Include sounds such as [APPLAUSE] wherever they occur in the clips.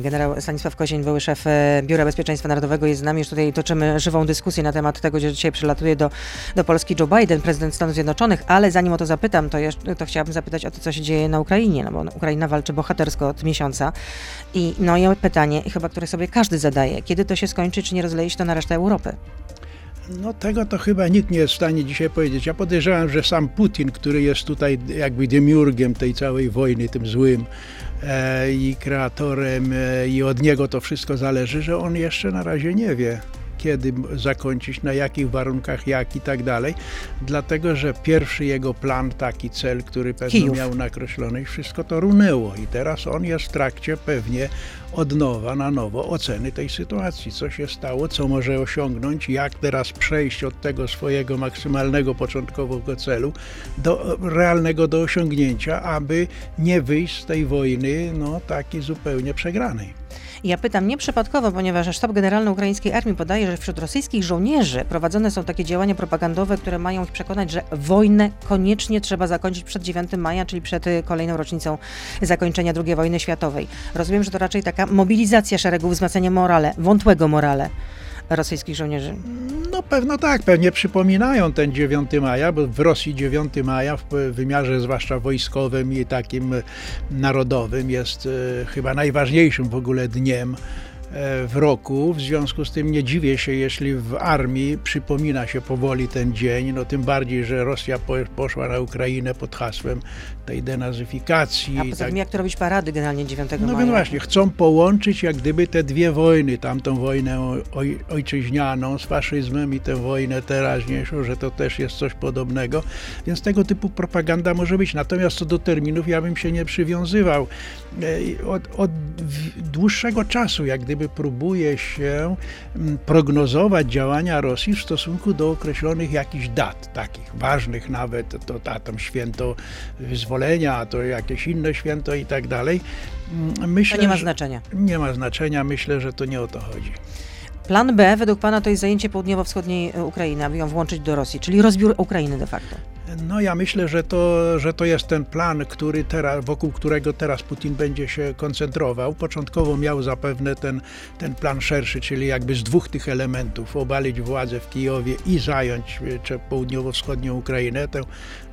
Generał Stanisław Kozień, były szef e, Biura Bezpieczeństwa Narodowego jest z nami. Już tutaj toczymy żywą dyskusję na temat tego, że dzisiaj przylatuje do, do Polski Joe Biden, prezydent Stanów Zjednoczonych, ale zanim o to zapytam, to, jeszcze, to chciałabym zapytać o to, co się dzieje na Ukrainie, no bo Ukraina walczy bohatersko od miesiąca. I no i pytanie, chyba które sobie każdy zadaje, kiedy to się skończy, czy nie rozleje się to na resztę Europy? No tego to chyba nikt nie jest w stanie dzisiaj powiedzieć. Ja podejrzewam, że sam Putin, który jest tutaj jakby demiurgiem tej całej wojny, tym złym e, i kreatorem e, i od niego to wszystko zależy, że on jeszcze na razie nie wie kiedy zakończyć, na jakich warunkach, jak i tak dalej. Dlatego, że pierwszy jego plan, taki cel, który pewnie Kijów. miał nakreślony, wszystko to runęło i teraz on jest w trakcie pewnie od nowa, na nowo oceny tej sytuacji. Co się stało, co może osiągnąć, jak teraz przejść od tego swojego maksymalnego początkowego celu do realnego do osiągnięcia, aby nie wyjść z tej wojny no, takiej zupełnie przegranej. Ja pytam nieprzypadkowo, ponieważ sztab generalny ukraińskiej armii podaje, że wśród rosyjskich żołnierzy prowadzone są takie działania propagandowe, które mają ich przekonać, że wojnę koniecznie trzeba zakończyć przed 9 maja, czyli przed y, kolejną rocznicą zakończenia II wojny światowej. Rozumiem, że to raczej taka mobilizacja szeregów, wzmacnianie morale, wątłego morale rosyjskich żołnierzy. No pewno tak, pewnie przypominają ten 9 maja, bo w Rosji 9 maja w wymiarze zwłaszcza wojskowym i takim narodowym jest e, chyba najważniejszym w ogóle dniem w roku. W związku z tym nie dziwię się, jeśli w armii przypomina się powoli ten dzień, no tym bardziej, że Rosja poszła na Ukrainę pod hasłem tej denazyfikacji. A poza tak. jak to robić parady generalnie 9 no maja? No właśnie, chcą połączyć jak gdyby te dwie wojny, tamtą wojnę oj, ojczyźnianą z faszyzmem i tę wojnę teraźniejszą, że to też jest coś podobnego, więc tego typu propaganda może być. Natomiast co do terminów, ja bym się nie przywiązywał. E, od, od dłuższego czasu, jak gdyby gdyby próbuje się mm, prognozować działania Rosji w stosunku do określonych jakichś dat, takich ważnych nawet, to, to tam święto wyzwolenia, to jakieś inne święto i tak dalej. Mm, myślę, to nie ma znaczenia. Nie ma znaczenia, myślę, że to nie o to chodzi. Plan B według Pana to jest zajęcie południowo-wschodniej Ukrainy, aby ją włączyć do Rosji, czyli rozbiór Ukrainy de facto. No ja myślę, że to, że to jest ten plan, który teraz, wokół którego teraz Putin będzie się koncentrował. Początkowo miał zapewne ten, ten plan szerszy, czyli jakby z dwóch tych elementów obalić władzę w Kijowie i zająć południowo-wschodnią Ukrainę, tę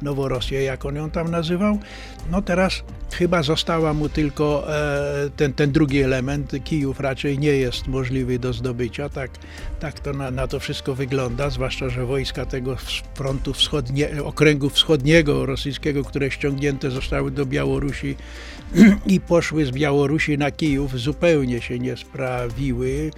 Noworosję, jak on ją tam nazywał. No teraz chyba została mu tylko e, ten, ten drugi element. Kijów raczej nie jest możliwy do zdobycia. Tak, tak to na, na to wszystko wygląda, zwłaszcza, że wojska tego frontu wschodniego, okręgu wschodniego rosyjskiego, które ściągnięte zostały do Białorusi [CLEARS THROAT] i poszły z Białorusi na Kijów, zupełnie się nie sprawiły.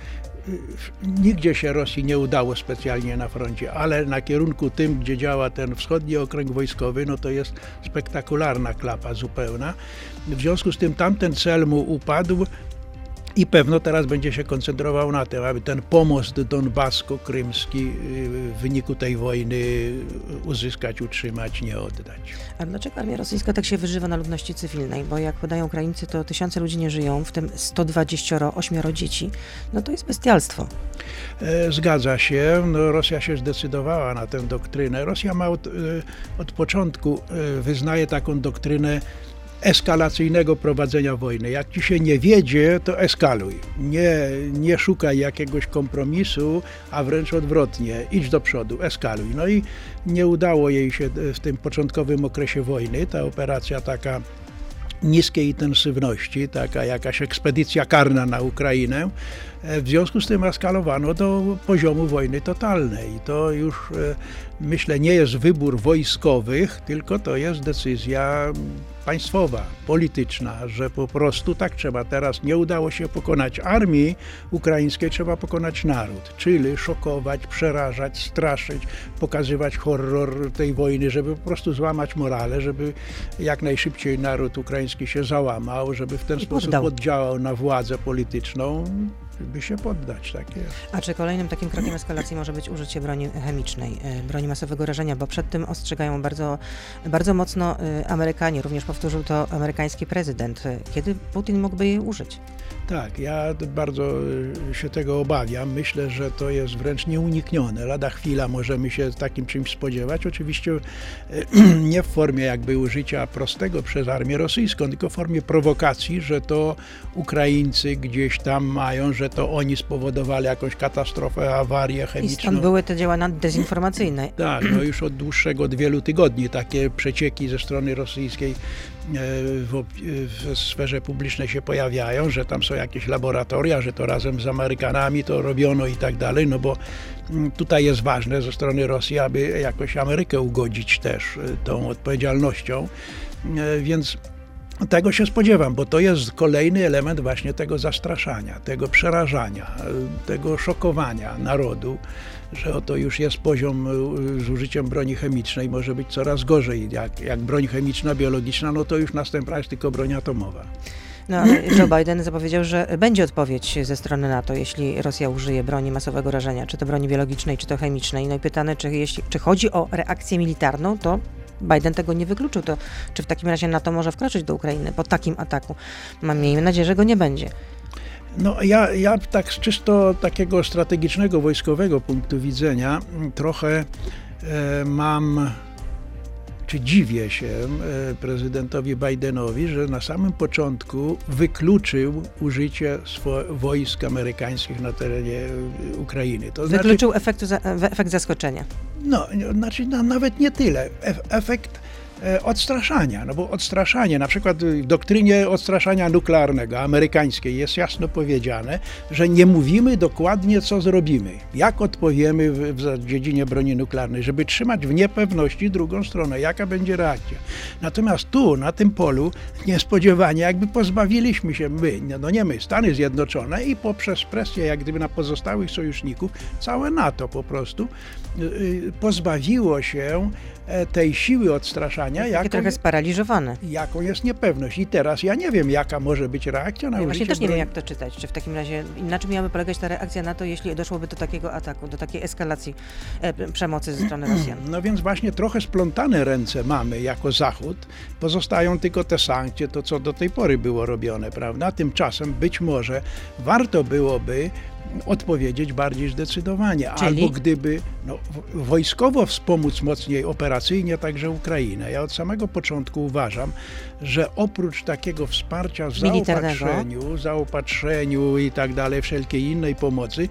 Nigdzie się Rosji nie udało specjalnie na froncie, ale na kierunku tym, gdzie działa ten wschodni okręg wojskowy, no to jest spektakularna klapa zupełna. W związku z tym tamten cel mu upadł, i pewno teraz będzie się koncentrował na tym, aby ten pomost donbasko-krymski y, w wyniku tej wojny uzyskać, utrzymać, nie oddać. A dlaczego armia rosyjska tak się wyżywa na ludności cywilnej? Bo jak podają Ukraińcy, to tysiące ludzi nie żyją, w tym 128 dzieci. No to jest bestialstwo. E, zgadza się. No, Rosja się zdecydowała na tę doktrynę. Rosja ma od, e, od początku e, wyznaje taką doktrynę eskalacyjnego prowadzenia wojny. Jak ci się nie wiedzie, to eskaluj. Nie, nie szukaj jakiegoś kompromisu, a wręcz odwrotnie, idź do przodu, eskaluj. No i nie udało jej się w tym początkowym okresie wojny. Ta operacja taka niskiej intensywności, taka jakaś ekspedycja karna na Ukrainę. E, w związku z tym eskalowano do poziomu wojny totalnej. To już e, myślę nie jest wybór wojskowych, tylko to jest decyzja państwowa, polityczna, że po prostu tak trzeba. Teraz nie udało się pokonać armii ukraińskiej, trzeba pokonać naród, czyli szokować, przerażać, straszyć, pokazywać horror tej wojny, żeby po prostu złamać morale, żeby jak najszybciej naród ukraiński się załamał, żeby w ten I sposób poddał. oddziałał na władzę polityczną by się poddać. Tak jest. A czy kolejnym takim krokiem eskalacji może być użycie broni chemicznej, e, broni masowego rażenia, bo przed tym ostrzegają bardzo, bardzo mocno e, Amerykanie, również powtórzył to amerykański prezydent. E, kiedy Putin mógłby jej użyć? Tak, ja bardzo y, się tego obawiam. Myślę, że to jest wręcz nieuniknione. Lada chwila możemy się takim czymś spodziewać. Oczywiście y, [CLEARS THROAT] nie w formie jakby użycia prostego przez armię rosyjską, tylko w formie prowokacji, że to Ukraińcy gdzieś tam mają, że to oni spowodowali jakąś katastrofę, awarię I chemiczną. stąd były te działania dezinformacyjne. Tak, no już od dłuższego, od wielu tygodni takie przecieki ze strony rosyjskiej e, w, op- w sferze publicznej się pojawiają, że tam są jakieś laboratoria, że to razem z Amerykanami to robiono i tak dalej, no bo mm, tutaj jest ważne ze strony Rosji, aby jakoś Amerykę ugodzić też e, tą odpowiedzialnością, E, więc tego się spodziewam, bo to jest kolejny element właśnie tego zastraszania, tego przerażania, tego szokowania narodu, że oto już jest poziom z użyciem broni chemicznej, może być coraz gorzej. Jak, jak broń chemiczna, biologiczna, no to już następna jest tylko broń atomowa. No, Joe [CLEARS THROAT] Biden zapowiedział, że będzie odpowiedź ze strony NATO, jeśli Rosja użyje broni masowego rażenia, czy to broni biologicznej, czy to chemicznej. No i pytane, czy, jeśli, czy chodzi o reakcję militarną, to Biden tego nie wykluczył. To czy w takim razie NATO może wkroczyć do Ukrainy po takim ataku? Mam miejmy nadzieję, że go nie będzie. No ja, ja tak z czysto takiego strategicznego, wojskowego punktu widzenia trochę e, mam, czy dziwię się e, prezydentowi Bidenowi, że na samym początku wykluczył użycie swo- wojsk amerykańskich na terenie e, Ukrainy. To znaczy, Wykluczył efektu za, e, efekt zaskoczenia. No, znaczy no, nawet nie tyle. Ef- efekt e, odstraszania, no bo odstraszanie, na przykład w doktrynie odstraszania nuklearnego amerykańskiej jest jasno powiedziane, że nie mówimy dokładnie, co zrobimy, jak odpowiemy w, w dziedzinie broni nuklearnej, żeby trzymać w niepewności drugą stronę, jaka będzie reakcja. Natomiast tu, na tym polu, niespodziewanie jakby pozbawiliśmy się my, no- no nie my, Stany Zjednoczone i poprzez presję jak gdyby na pozostałych sojuszników, całe NATO po prostu pozbawiło się e, tej siły odstraszania, Takie jaką, trochę sparaliżowane. jaką jest niepewność. I teraz ja nie wiem, jaka może być reakcja na Ja właśnie też nie wiem, jak to czytać. Czy w takim razie, na czym miałaby polegać ta reakcja na to, jeśli doszłoby do takiego ataku, do takiej eskalacji e, przemocy ze strony Rosjan? [CLEARS THROAT] No więc właśnie trochę splątane ręce mamy jako Zachód. Pozostają tylko te sankcje, to co do tej pory było robione, prawda? Tymczasem być może warto byłoby odpowiedzieć bardziej zdecydowanie. Czyli? Albo gdyby no, wojskowo wspomóc mocniej operacyjnie także Ukrainę. Ja od samego początku uważam, że oprócz takiego wsparcia w zaopatrzeniu, zaopatrzeniu i tak dalej, wszelkiej innej pomocy,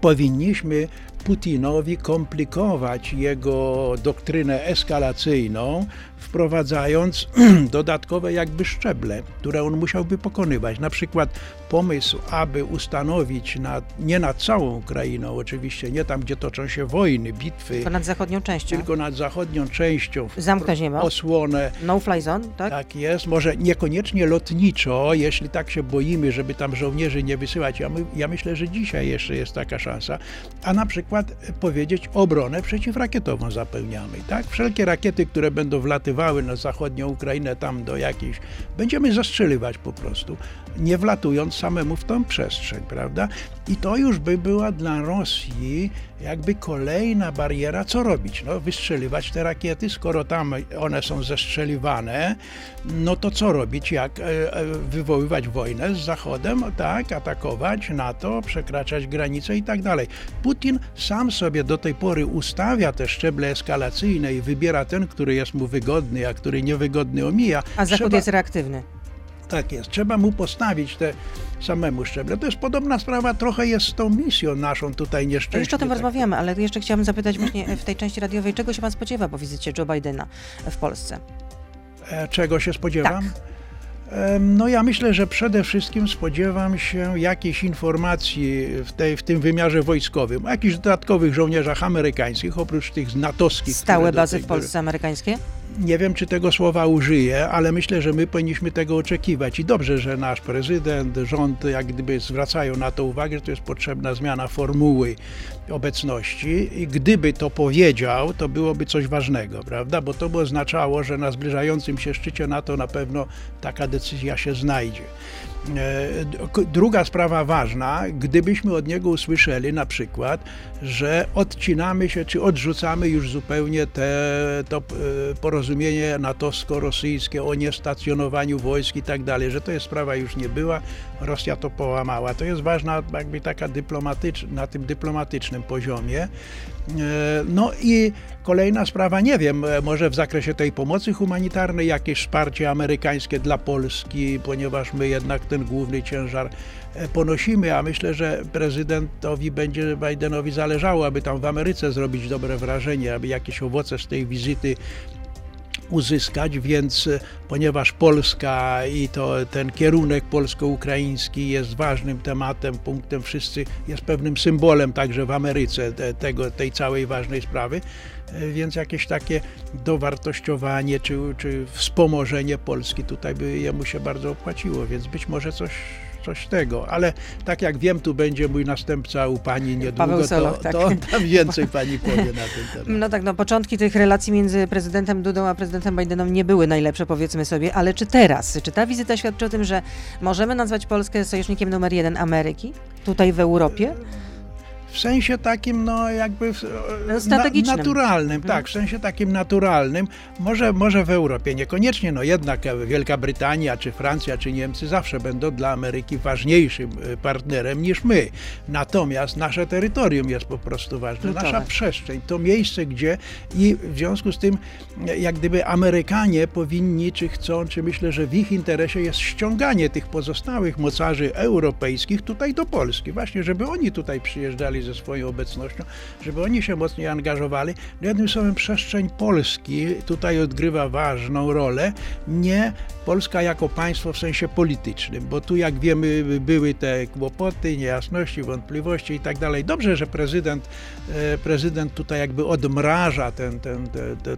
powinniśmy Putinowi komplikować jego doktrynę eskalacyjną, wprowadzając [CLEARS THROAT] dodatkowe jakby szczeble, które on musiałby pokonywać. Na przykład pomysł, aby ustanowić nad, nie nad całą Ukrainą, oczywiście nie tam, gdzie toczą się wojny, bitwy, To nad zachodnią częścią. tylko nad zachodnią częścią Zamknąć niebo. osłonę No fly zone, tak? tak jest, może niekoniecznie lotniczo, jeśli tak się boimy, żeby tam żołnierzy nie wysyłać. Ja, my, ja myślę, że dzisiaj jeszcze jest taka szansa. A na przykład powiedzieć obronę przeciwrakietową zapełniamy. Tak? Wszelkie rakiety, które będą wlatywały na zachodnią Ukrainę, tam do jakiejś, będziemy zastrzeliwać po prostu, nie wlatując samemu w tą przestrzeń, prawda? I to już by była dla Rosji jakby kolejna bariera, co robić? No, wystrzeliwać te rakiety, skoro tam one są zestrzeliwane, no to co robić? Jak e, e, wywoływać wojnę z Zachodem, tak, atakować NATO, przekraczać granice i tak dalej. Putin sam sobie do tej pory ustawia te szczeble eskalacyjne i wybiera ten, który jest mu wygodny, a który niewygodny omija. A Zachód Trzeba- jest reaktywny. Tak jest. Trzeba mu postawić te samemu szczeble. To jest podobna sprawa, trochę jest z tą misją naszą tutaj nieszczęśliwą. Jeszcze o tym rozmawiamy, ale jeszcze chciałabym zapytać właśnie w tej części radiowej, czego się pan spodziewa po wizycie Joe Bidena w Polsce? E, Czego się spodziewam? Tak. No ja myślę, że przede wszystkim spodziewam się jakiejś informacji w, tej, w tym wymiarze wojskowym, o jakichś dodatkowych żołnierzach amerykańskich, oprócz tych natowskich. Stałe bazy tej w Polsce amerykańskie? Nie wiem, czy tego słowa użyję, ale myślę, że my powinniśmy tego oczekiwać. I dobrze, że nasz prezydent, rząd jak gdyby zwracają na to uwagę, że to jest potrzebna zmiana formuły obecności. I gdyby to powiedział, to byłoby coś ważnego, prawda? Bo to by oznaczało, że na zbliżającym się szczycie NATO na pewno taka decyzja się znajdzie. E, Druga sprawa ważna, gdybyśmy od niego usłyszeli na przykład, że odcinamy się czy odrzucamy już zupełnie te, to e, porozumienie natowsko-rosyjskie o niestacjonowaniu wojsk i tak dalej, że to jest sprawa już nie była, Rosja to połamała. To jest ważna jakby taka dyplomatyczna, na tym dyplomatycznym poziomie. E, no i kolejna sprawa, nie wiem, e, może w zakresie tej pomocy humanitarnej jakieś wsparcie amerykańskie dla Polski, ponieważ my jednak ten główny ciężar e, ponosimy, a myślę, że prezydentowi będzie Bidenowi zależało, aby tam w Ameryce zrobić dobre wrażenie, aby jakieś owoce z tej wizyty uzyskać, więc e, ponieważ Polska i to ten kierunek polsko-ukraiński jest ważnym tematem, punktem, wszyscy jest pewnym symbolem także w Ameryce te, tego, tej całej ważnej sprawy, e, więc jakieś takie dowartościowanie czy, czy wspomożenie Polski tutaj by jemu się bardzo opłaciło, więc być może coś coś tego, ale tak jak wiem, tu będzie mój następca u pani niedługo, Soloch, to, tak. to [LAUGHS] tam więcej pani powie na ten temat. No tak, no początki tych relacji między prezydentem Dudą a prezydentem Bidenem nie były najlepsze, powiedzmy sobie, ale czy teraz, czy ta wizyta świadczy o tym, że możemy nazwać Polskę sojusznikiem numer jeden Ameryki, tutaj w Europie? W sensie takim, no jakby No. Na, naturalnym, Mhm. tak, w sensie takim naturalnym. Może, może w Europie niekoniecznie, no jednak Wielka Brytania, czy Francja, czy Niemcy zawsze będą dla Ameryki ważniejszym y, partnerem niż my. Natomiast nasze terytorium jest po prostu ważne, nasza przestrzeń, to miejsce, gdzie i w związku z tym, jak gdyby Amerykanie powinni, czy chcą, czy myślę, że w ich interesie jest ściąganie tych pozostałych mocarzy europejskich tutaj do Polski, właśnie, żeby oni tutaj przyjeżdżali ze swoją obecnością, żeby oni się mocniej angażowali. Jednym słowem, przestrzeń Polski tutaj odgrywa ważną rolę, nie Polska jako państwo w sensie politycznym, bo tu jak wiemy były te kłopoty, niejasności, wątpliwości i tak dalej. Dobrze, że prezydent, e, prezydent tutaj jakby odmraża ten, ten, te, te,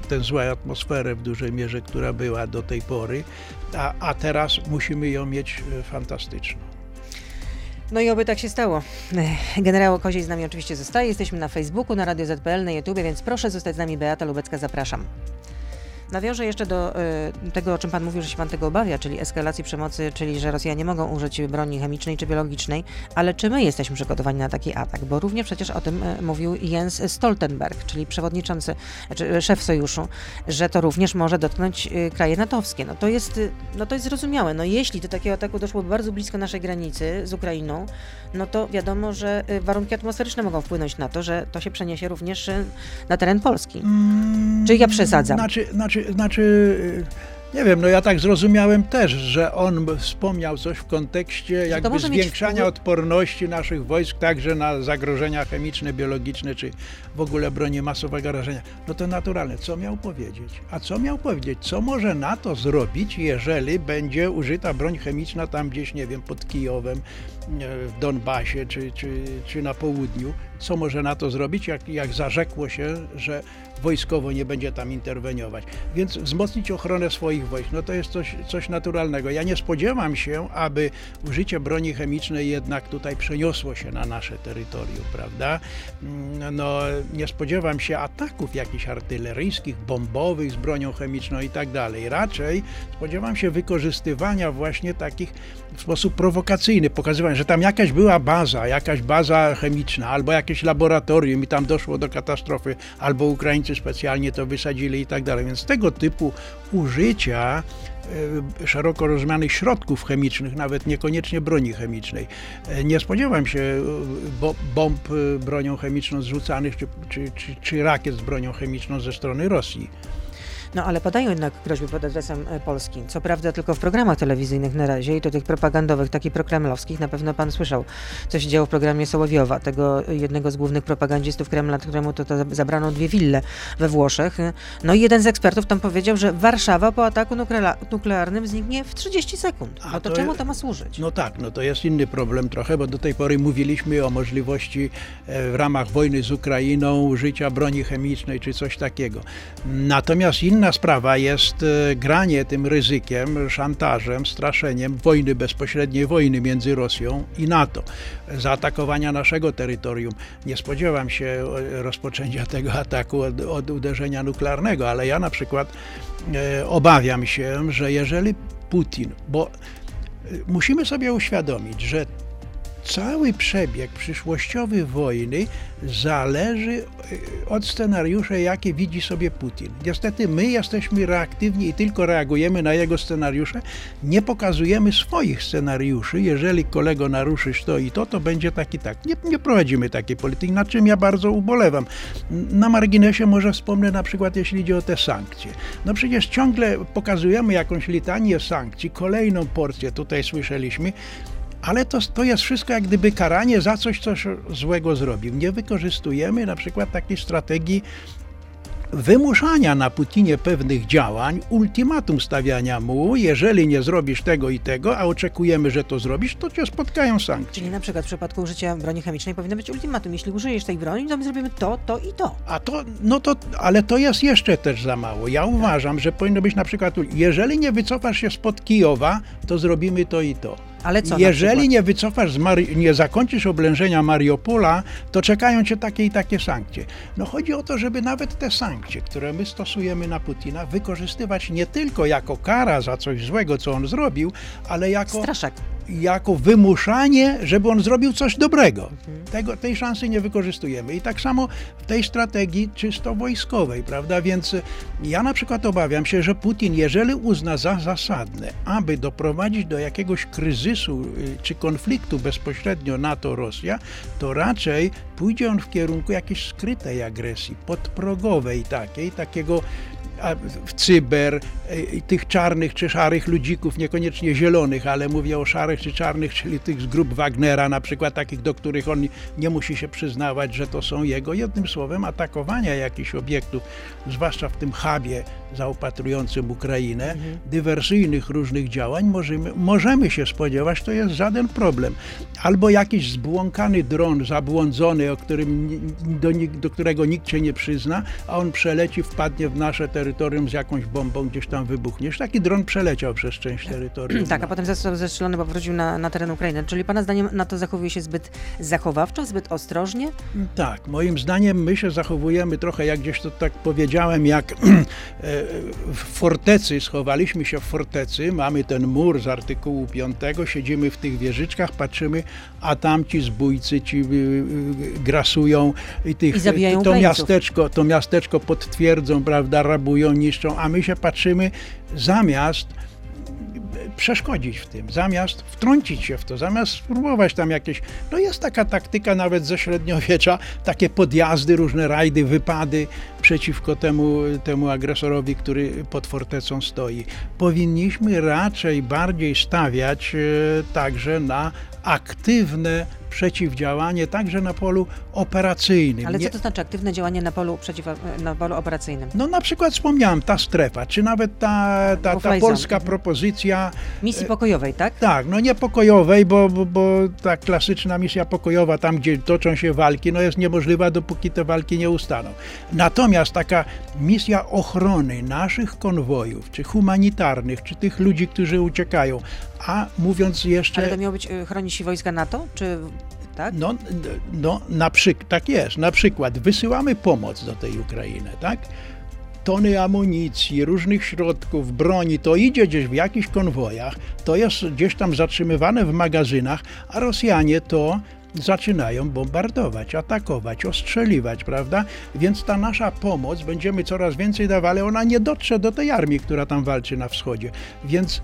tę złą atmosferę w dużej mierze, która była do tej pory, a, a teraz musimy ją mieć e, fantastyczną. No i oby tak się stało. Generał Koziej z nami oczywiście zostaje. Jesteśmy na Facebooku, na Radio ZPL, na YouTube, więc proszę zostać z nami. Beata Lubecka, zapraszam. Nawiążę jeszcze do y, tego, o czym Pan mówił, że się Pan tego obawia, czyli eskalacji przemocy, czyli że Rosjanie mogą użyć broni chemicznej czy biologicznej, ale czy my jesteśmy przygotowani na taki atak? Bo również przecież o tym y, mówił Jens Stoltenberg, czyli przewodniczący, czy y, szef sojuszu, że to również może dotknąć kraje natowskie. No to jest, no to jest zrozumiałe. No jeśli do takiego ataku doszło bardzo blisko naszej granicy z Ukrainą, no to wiadomo, że warunki atmosferyczne mogą wpłynąć na to, że to się przeniesie również na teren Polski. Czy ja przesadzam? Znaczy, znaczy, znaczy, y, nie wiem, no ja tak zrozumiałem też, że on wspomniał coś w kontekście jakby mieć zwiększania odporności naszych wojsk także na zagrożenia chemiczne, biologiczne, czy w ogóle broni masowego rażenia. No to naturalne. Co miał powiedzieć? A co miał powiedzieć? Co może NATO zrobić, jeżeli będzie użyta broń chemiczna tam gdzieś, nie wiem, pod Kijowem, w Donbasie, czy, czy, czy na południu? Co może NATO zrobić, jak, jak zarzekło się, że wojskowo nie będzie tam interweniować. Więc wzmocnić ochronę swoich wojsk, no to jest coś, coś naturalnego. Ja nie spodziewam się, aby użycie broni chemicznej jednak tutaj przeniosło się na nasze terytorium, prawda? Mm, No, nie spodziewam się ataków jakichś artyleryjskich, bombowych z bronią chemiczną i tak dalej. Raczej spodziewam się wykorzystywania właśnie takich w sposób prowokacyjny, pokazywania, że tam jakaś była baza, jakaś baza chemiczna, albo jakieś laboratorium i tam doszło do katastrofy, albo Ukraińcy specjalnie to wysadzili i tak dalej. Więc tego typu użycia e, szeroko rozumianych środków chemicznych, nawet niekoniecznie broni chemicznej. E, Nie spodziewam się e, bo- bomb bronią chemiczną zrzucanych, czy, czy, czy, czy rakiet z bronią chemiczną ze strony Rosji. No ale padają jednak groźby pod adresem e, Polski. Co prawda tylko w programach telewizyjnych na razie i to tych propagandowych, takich prokremlowskich. Na pewno pan słyszał, co się działo w programie Sołowiowa, tego jednego z głównych propagandzistów Kremla, któremu to, to zabrano dwie wille we Włoszech. No i jeden z ekspertów tam powiedział, że Warszawa po ataku nuklea- nuklearnym zniknie w 30 sekund. A No to, to czemu to ma służyć? No tak, no to jest inny problem trochę, bo do tej pory mówiliśmy o możliwości e, w ramach wojny z Ukrainą użycia broni chemicznej czy coś takiego. Natomiast inna sprawa jest e, granie tym ryzykiem, szantażem, straszeniem wojny bezpośredniej wojny między Rosją i NATO, zaatakowania naszego terytorium. Nie spodziewam się e, rozpoczęcia [LAUGHS] tego ataku od, od uderzenia nuklearnego, ale ja na przykład e, obawiam się, że jeżeli Putin, bo y, musimy sobie uświadomić, że cały przebieg przyszłościowy wojny zależy y, od scenariusza, jakie widzi sobie Putin. Niestety my jesteśmy reaktywni i tylko reagujemy na jego scenariusze, nie pokazujemy swoich scenariuszy. Jeżeli kolego naruszysz to i to, to będzie tak i tak. Nie, nie prowadzimy takiej polityki, na czym ja bardzo ubolewam. Na marginesie może wspomnę na przykład, jeśli idzie o te sankcje. No przecież ciągle pokazujemy jakąś litanię sankcji, kolejną porcję tutaj słyszeliśmy, ale to, to jest wszystko jak gdyby karanie za coś, coś złego zrobił. Nie wykorzystujemy na przykład takiej strategii wymuszania na Putinie pewnych działań, ultimatum stawiania mu, jeżeli nie zrobisz tego i tego, a oczekujemy, że to zrobisz, to cię spotkają sankcje. Czyli na przykład w przypadku użycia broni chemicznej powinno być ultimatum. Jeśli użyjesz tej broni, to my zrobimy to, to i to. A to, no to, ale to jest jeszcze też za mało. Ja uważam, że powinno być na przykład, jeżeli nie wycofasz się spod Kijowa, to zrobimy to i to. Ale co? Jeżeli nie wycofasz, nie zakończysz oblężenia Mariupola, to czekają cię takie i takie sankcje. No chodzi o to, żeby nawet te sankcje, które my stosujemy na Putina, wykorzystywać nie tylko jako kara za coś złego, co on zrobił, ale jako Straszak. Jako wymuszanie, żeby on zrobił coś dobrego. Tego, tej szansy nie wykorzystujemy. I tak samo w tej strategii czysto wojskowej, prawda? Więc y, ja na przykład obawiam się, że Putin, jeżeli uzna za zasadne, aby doprowadzić do jakiegoś kryzysu y, czy konfliktu bezpośrednio NATO-Rosja, to raczej pójdzie on w kierunku jakiejś skrytej agresji, podprogowej takiej, takiego cyber, e, tych czarnych czy szarych ludzików, niekoniecznie zielonych, ale mówię o szarych czy czarnych, czyli tych z grup Wagnera, na przykład takich, do których on nie musi się przyznawać, że to są jego. Jednym słowem, atakowania jakichś obiektów, zwłaszcza w tym hubie zaopatrującym Ukrainę, dywersyjnych różnych działań, możemy, możemy się spodziewać, to jest żaden problem. Albo jakiś zbłąkany dron, zabłądzony, o którym, do, do którego nikt się nie przyzna, a on przeleci, wpadnie w nasze terytorium z jakąś bombą, gdzieś tam wybuchniesz. Taki dron przeleciał przez część terytorium. Tak, a potem został zestrzelony, bo wrócił na, na teren Ukrainy. Czyli Pana zdaniem NATO zachowuje się zbyt zachowawczo, zbyt ostrożnie? Tak, moim zdaniem my się zachowujemy trochę, jak gdzieś to tak powiedziałem, jak [CLEARS THROAT] e, w fortecy, schowaliśmy się w fortecy, mamy ten mur z artykułu 5, siedzimy w tych wieżyczkach, patrzymy, a tamci zbójcy ci y, y, grasują i tych, I to Ukraińców. miasteczko, to miasteczko potwierdzą, prawda, rabują, niszczą, a my się patrzymy zamiast przeszkodzić w tym, zamiast wtrącić się w to, zamiast spróbować tam jakieś. No jest taka taktyka nawet ze średniowiecza, takie podjazdy, różne rajdy, wypady przeciwko temu, temu agresorowi, który pod fortecą stoi. Powinniśmy raczej bardziej stawiać e, także na aktywne przeciwdziałanie, także na polu operacyjnym. Ale co to znaczy aktywne działanie na polu, przeciw, na polu operacyjnym? no na przykład wspomniałem, ta strefa, czy nawet ta, ta, ta Buffer polska zone. propozycja, Misji pokojowej, tak? tak, no nie pokojowej, bo, bo, bo ta klasyczna misja pokojowa, tam gdzie toczą się walki, no jest niemożliwa, dopóki te walki nie ustaną. Natomiast taka misja ochrony naszych konwojów, czy humanitarnych, czy tych ludzi, którzy uciekają, a mówiąc jeszcze... Ale to miało być y, chronić się wojska NATO, czy tak? No, no na przyk- tak jest. Na przykład wysyłamy pomoc do tej Ukrainy, tak? Tony amunicji, różnych środków, broni, to idzie gdzieś w jakichś konwojach, to jest gdzieś tam zatrzymywane w magazynach, a Rosjanie to zaczynają bombardować, atakować, ostrzeliwać, prawda? Więc ta nasza pomoc, będziemy coraz więcej dawali, ona nie dotrze do tej armii, która tam walczy na wschodzie. Więc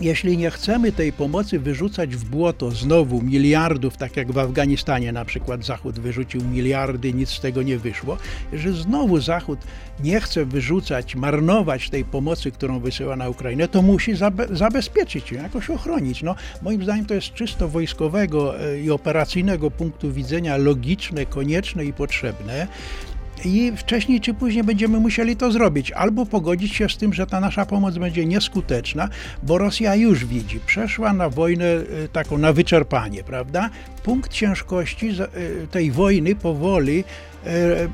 jeśli nie chcemy tej pomocy wyrzucać w błoto znowu miliardów, tak jak w Afganistanie na przykład Zachód wyrzucił miliardy, nic z tego nie wyszło, że znowu Zachód nie chce wyrzucać, marnować tej pomocy, którą wysyła na Ukrainę, to musi zabe- zabezpieczyć ją, jakoś ochronić. No, moim zdaniem to jest czysto wojskowego e, i operacyjnego punktu widzenia logiczne, konieczne i potrzebne. I wcześniej czy później będziemy musieli to zrobić. Albo pogodzić się z tym, że ta nasza pomoc będzie nieskuteczna, bo Rosja już widzi, przeszła na wojnę y, taką na wyczerpanie, prawda? Punkt ciężkości y, tej wojny powoli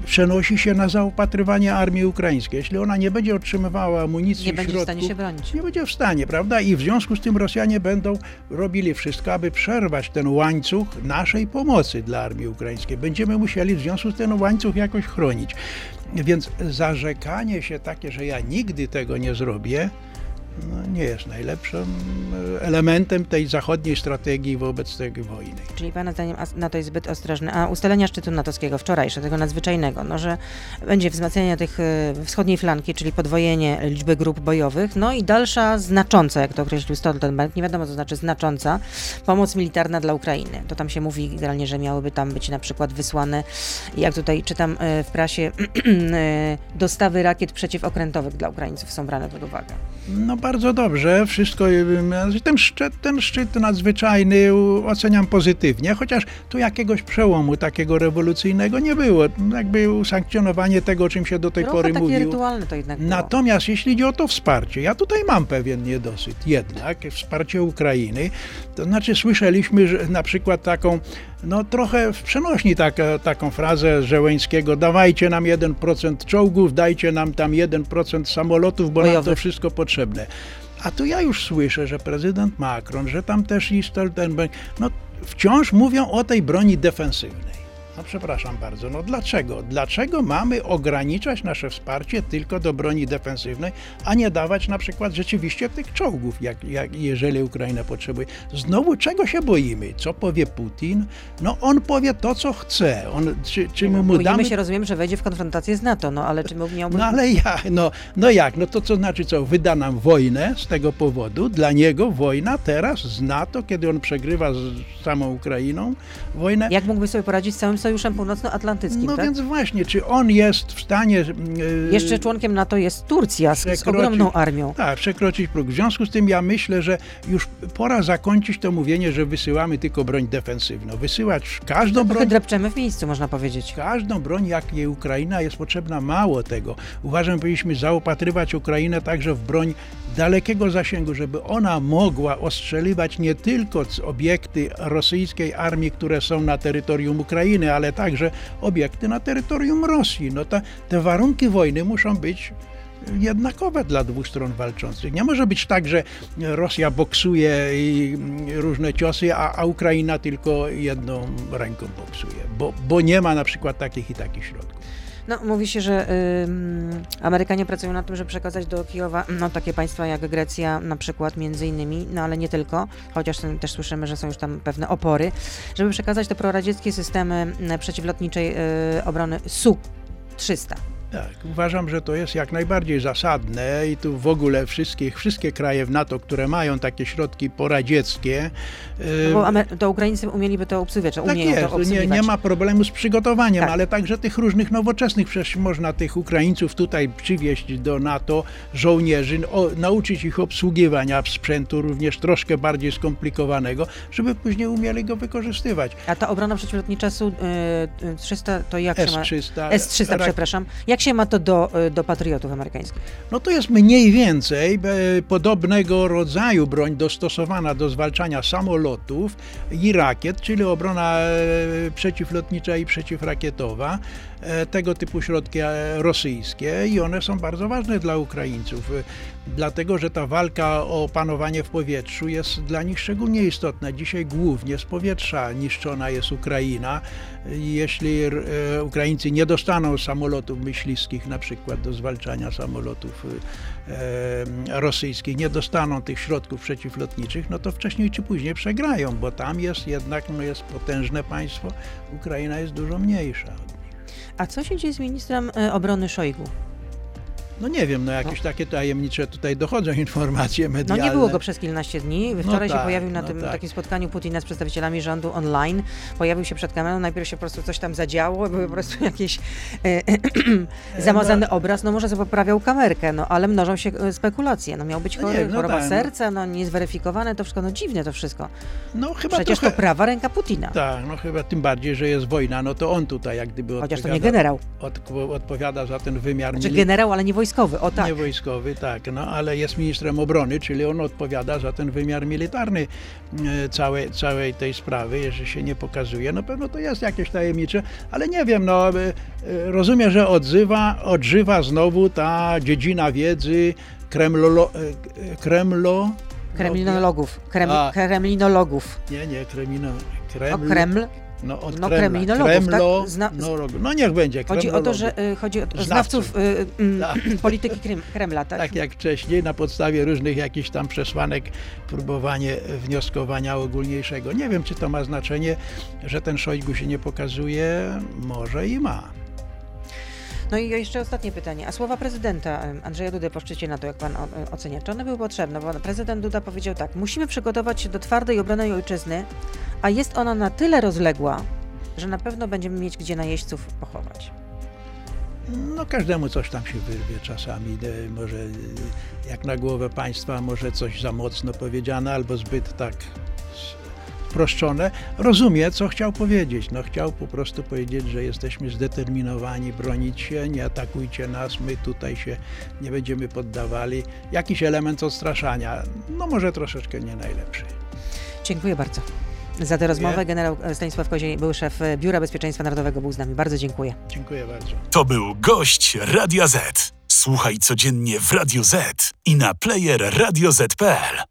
przenosi się na zaopatrywanie armii ukraińskiej. Jeśli ona nie będzie otrzymywała amunicji, Nie będzie w stanie się bronić. nie będzie w stanie, prawda? I w związku z tym Rosjanie będą robili wszystko, aby przerwać ten łańcuch naszej pomocy dla armii ukraińskiej. Będziemy musieli w związku z tym ten łańcuch jakoś chronić. Więc zarzekanie się takie, że ja nigdy tego nie zrobię, no, nie jest najlepszym e, elementem tej zachodniej strategii wobec tej wojny. Czyli Pana zdaniem NATO jest zbyt ostrożny. A ustalenia szczytu natowskiego wczorajsze, tego nadzwyczajnego, no, że będzie wzmacnianie tych e, wschodniej flanki, czyli podwojenie liczby grup bojowych, no i dalsza znacząca, jak to określił Stoltenberg, nie wiadomo co znaczy znacząca, pomoc militarna dla Ukrainy. To tam się mówi generalnie, że miałyby tam być na przykład wysłane, jak tutaj czytam e, w prasie, [CLEARS THROAT] dostawy rakiet przeciwokrętowych dla Ukraińców są brane pod uwagę. No bardzo dobrze, wszystko, y, ten szczyt, ten szczyt nadzwyczajny oceniam pozytywnie, chociaż tu jakiegoś przełomu takiego rewolucyjnego nie było. Jakby usankcjonowanie tego, o czym się do tej Trochę pory mówiło. rytualne to jednak było. Natomiast jeśli chodzi o to wsparcie, ja tutaj mam pewien niedosyt jednak, wsparcie Ukrainy, to znaczy słyszeliśmy że na przykład taką, no trochę w przenośni taka, taką frazę Żeleńskiego, dawajcie nam 1% czołgów, dajcie nam tam 1% samolotów, bo nam to wszystko potrzebne. A tu ja już słyszę, że prezydent Macron, że tam też i Stoltenberg, no wciąż mówią o tej broni defensywnej. No przepraszam bardzo, no dlaczego? Dlaczego mamy ograniczać nasze wsparcie tylko do broni defensywnej, a nie dawać na przykład rzeczywiście tych czołgów, jak, jak, jeżeli Ukraina potrzebuje? Znowu czego się boimy? Co powie Putin? No on powie to, co chce. On, czy, czy my mu Boimy damy się, rozumiem, że wejdzie w konfrontację z NATO, no ale czy mógł- miałby... no ale ja, no, no jak, no to co znaczy co, wyda nam wojnę z tego powodu, dla niego wojna teraz z NATO, kiedy on przegrywa z samą Ukrainą wojnę. Jak mógłby sobie poradzić z całym Sojuszem Północnoatlantyckim, No tak? więc właśnie, czy on jest w stanie... yy, Jeszcze członkiem NATO jest Turcja z, ogromną armią. Tak, przekroczyć próg. W związku z tym ja myślę, że już pora zakończyć to mówienie, że wysyłamy tylko broń defensywną. Wysyłać każdą Trochę broń drepczemy w miejscu, można powiedzieć. Każdą broń, jak jej Ukraina, jest potrzebna mało tego. Uważam, powinniśmy zaopatrywać Ukrainę także w broń dalekiego zasięgu, żeby ona mogła ostrzeliwać nie tylko obiekty rosyjskiej armii, które są na terytorium Ukrainy, ale także obiekty na terytorium Rosji. No ta, te warunki wojny muszą być jednakowe dla dwóch stron walczących. Nie może być tak, że Rosja boksuje i mm, różne ciosy, a, a Ukraina tylko jedną ręką boksuje, bo, bo nie ma na przykład takich i takich środków. No, mówi się, że ym, Amerykanie pracują nad tym, żeby przekazać do Kijowa no, takie państwa jak Grecja na przykład między innymi, no ale nie tylko, chociaż też słyszymy, że są już tam pewne opory, żeby przekazać te proradzieckie systemy m, przeciwlotniczej y, obrony Su-300. Tak, uważam, że to jest jak najbardziej zasadne i tu w ogóle wszystkich, wszystkie kraje w NATO, które mają takie środki poradzieckie, No, bo Amer- to Ukraińcy umieliby to obsługiwać, Tak umieją jest, to nie, obsługiwać. nie ma problemu z przygotowaniem, Tak. ale także tych różnych nowoczesnych. Przecież można tych Ukraińców tutaj przywieźć do NATO, żołnierzy, o, nauczyć ich obsługiwania sprzętu również troszkę bardziej skomplikowanego, żeby później umieli go wykorzystywać. A ta obrona przeciwlotnicza Su-300 to jak się ma... S-300. S-300, rak- przepraszam. Jak się ma to do, y, do patriotów amerykańskich? No to jest mniej więcej e, podobnego rodzaju broń dostosowana do zwalczania samolotów i rakiet, czyli obrona e, przeciwlotnicza i przeciwrakietowa, tego typu środki e, rosyjskie i one są bardzo ważne dla Ukraińców, e, dlatego że ta walka o panowanie w powietrzu jest dla nich szczególnie istotna. Dzisiaj głównie z powietrza niszczona jest Ukraina. Jeśli e, Ukraińcy nie dostaną samolotów myśliwskich na przykład do zwalczania samolotów e, rosyjskich, nie dostaną tych środków przeciwlotniczych, no to wcześniej czy później przegrają, bo tam jest jednak no jest potężne państwo, Ukraina jest dużo mniejsza. A co się dzieje z ministrem y, obrony Szojgu? No nie wiem, no jakieś takie tajemnicze tutaj dochodzą [LAUGHS] informacje No medialne. nie było go przez kilkanaście dni. Wczoraj się tak, pojawił na no tym tak. takim spotkaniu Putina z przedstawicielami rządu online. Pojawił się przed kamerą, najpierw się po prostu coś tam zadziało, były po prostu [LAUGHS] jakieś e, [CLEARS THROAT] zamazany obraz. No może sobie poprawiał kamerkę, no ale mnożą się e, spekulacje. No miał być No chory, nie, no choroba tak, no. serca, no niezweryfikowane to wszystko, no dziwne to wszystko. No chyba Przecież trochę... to prawa ręka Putina. Tak, no chyba tym bardziej, że jest wojna, no to on tutaj jak gdyby Chociaż to odpowiada, nie generał. odk- odpowiada za ten wymiar Znaczy generał, ale nie wojskowy. O tak. Nie wojskowy, tak, no ale jest ministrem obrony, czyli on odpowiada za ten wymiar militarny e, całej, całej tej sprawy, jeżeli się nie pokazuje. No pewno to jest jakieś tajemnicze, ale nie wiem, no e, e, rozumiem, że odzywa, odżywa znowu ta dziedzina wiedzy kremlolo, kremlo... Kremlinologów. Krem, kremlinologów. Nie, nie, kremino, O kreml, Kreml. No, od No, Kremla. kremlinologów, Kremlo, tak? Zna- no, no niech będzie Chodzi o to, że y, chodzi o Znawców. znawców y, mm, Tak. [CLEARS THROAT] polityki Krem, Kremla, tak? Tak jak wcześniej, na podstawie różnych jakichś tam przesłanek, próbowanie wnioskowania ogólniejszego. Nie wiem, czy to ma znaczenie, że ten Szojgu się nie pokazuje. Może i ma. No i jeszcze ostatnie pytanie. A słowa prezydenta Andrzeja Dudy po szczycie NATO, jak pan e, ocenia, czy one były potrzebne? Bo prezydent Duda powiedział tak, musimy przygotować się do twardej obrony ojczyzny, a jest ona na tyle rozległa, że na pewno będziemy mieć gdzie najeźdźców pochować. No każdemu coś tam się wyrwie czasami, e, może e, jak na głowę państwa, może coś za mocno powiedziane albo zbyt tak sproszczone. Rozumie, co chciał powiedzieć. No chciał po prostu powiedzieć, że jesteśmy zdeterminowani bronić się, nie atakujcie nas, my tutaj się nie będziemy poddawali. Jakiś element odstraszania, no może troszeczkę nie najlepszy. Dziękuję bardzo. Za tę rozmowę generał Stanisław Koziej, były szef e, Biura Bezpieczeństwa Narodowego, był z nami. Bardzo dziękuję. Dziękuję bardzo. To był gość Radia Z. Słuchaj codziennie w Radio Z i na player radioz.pl.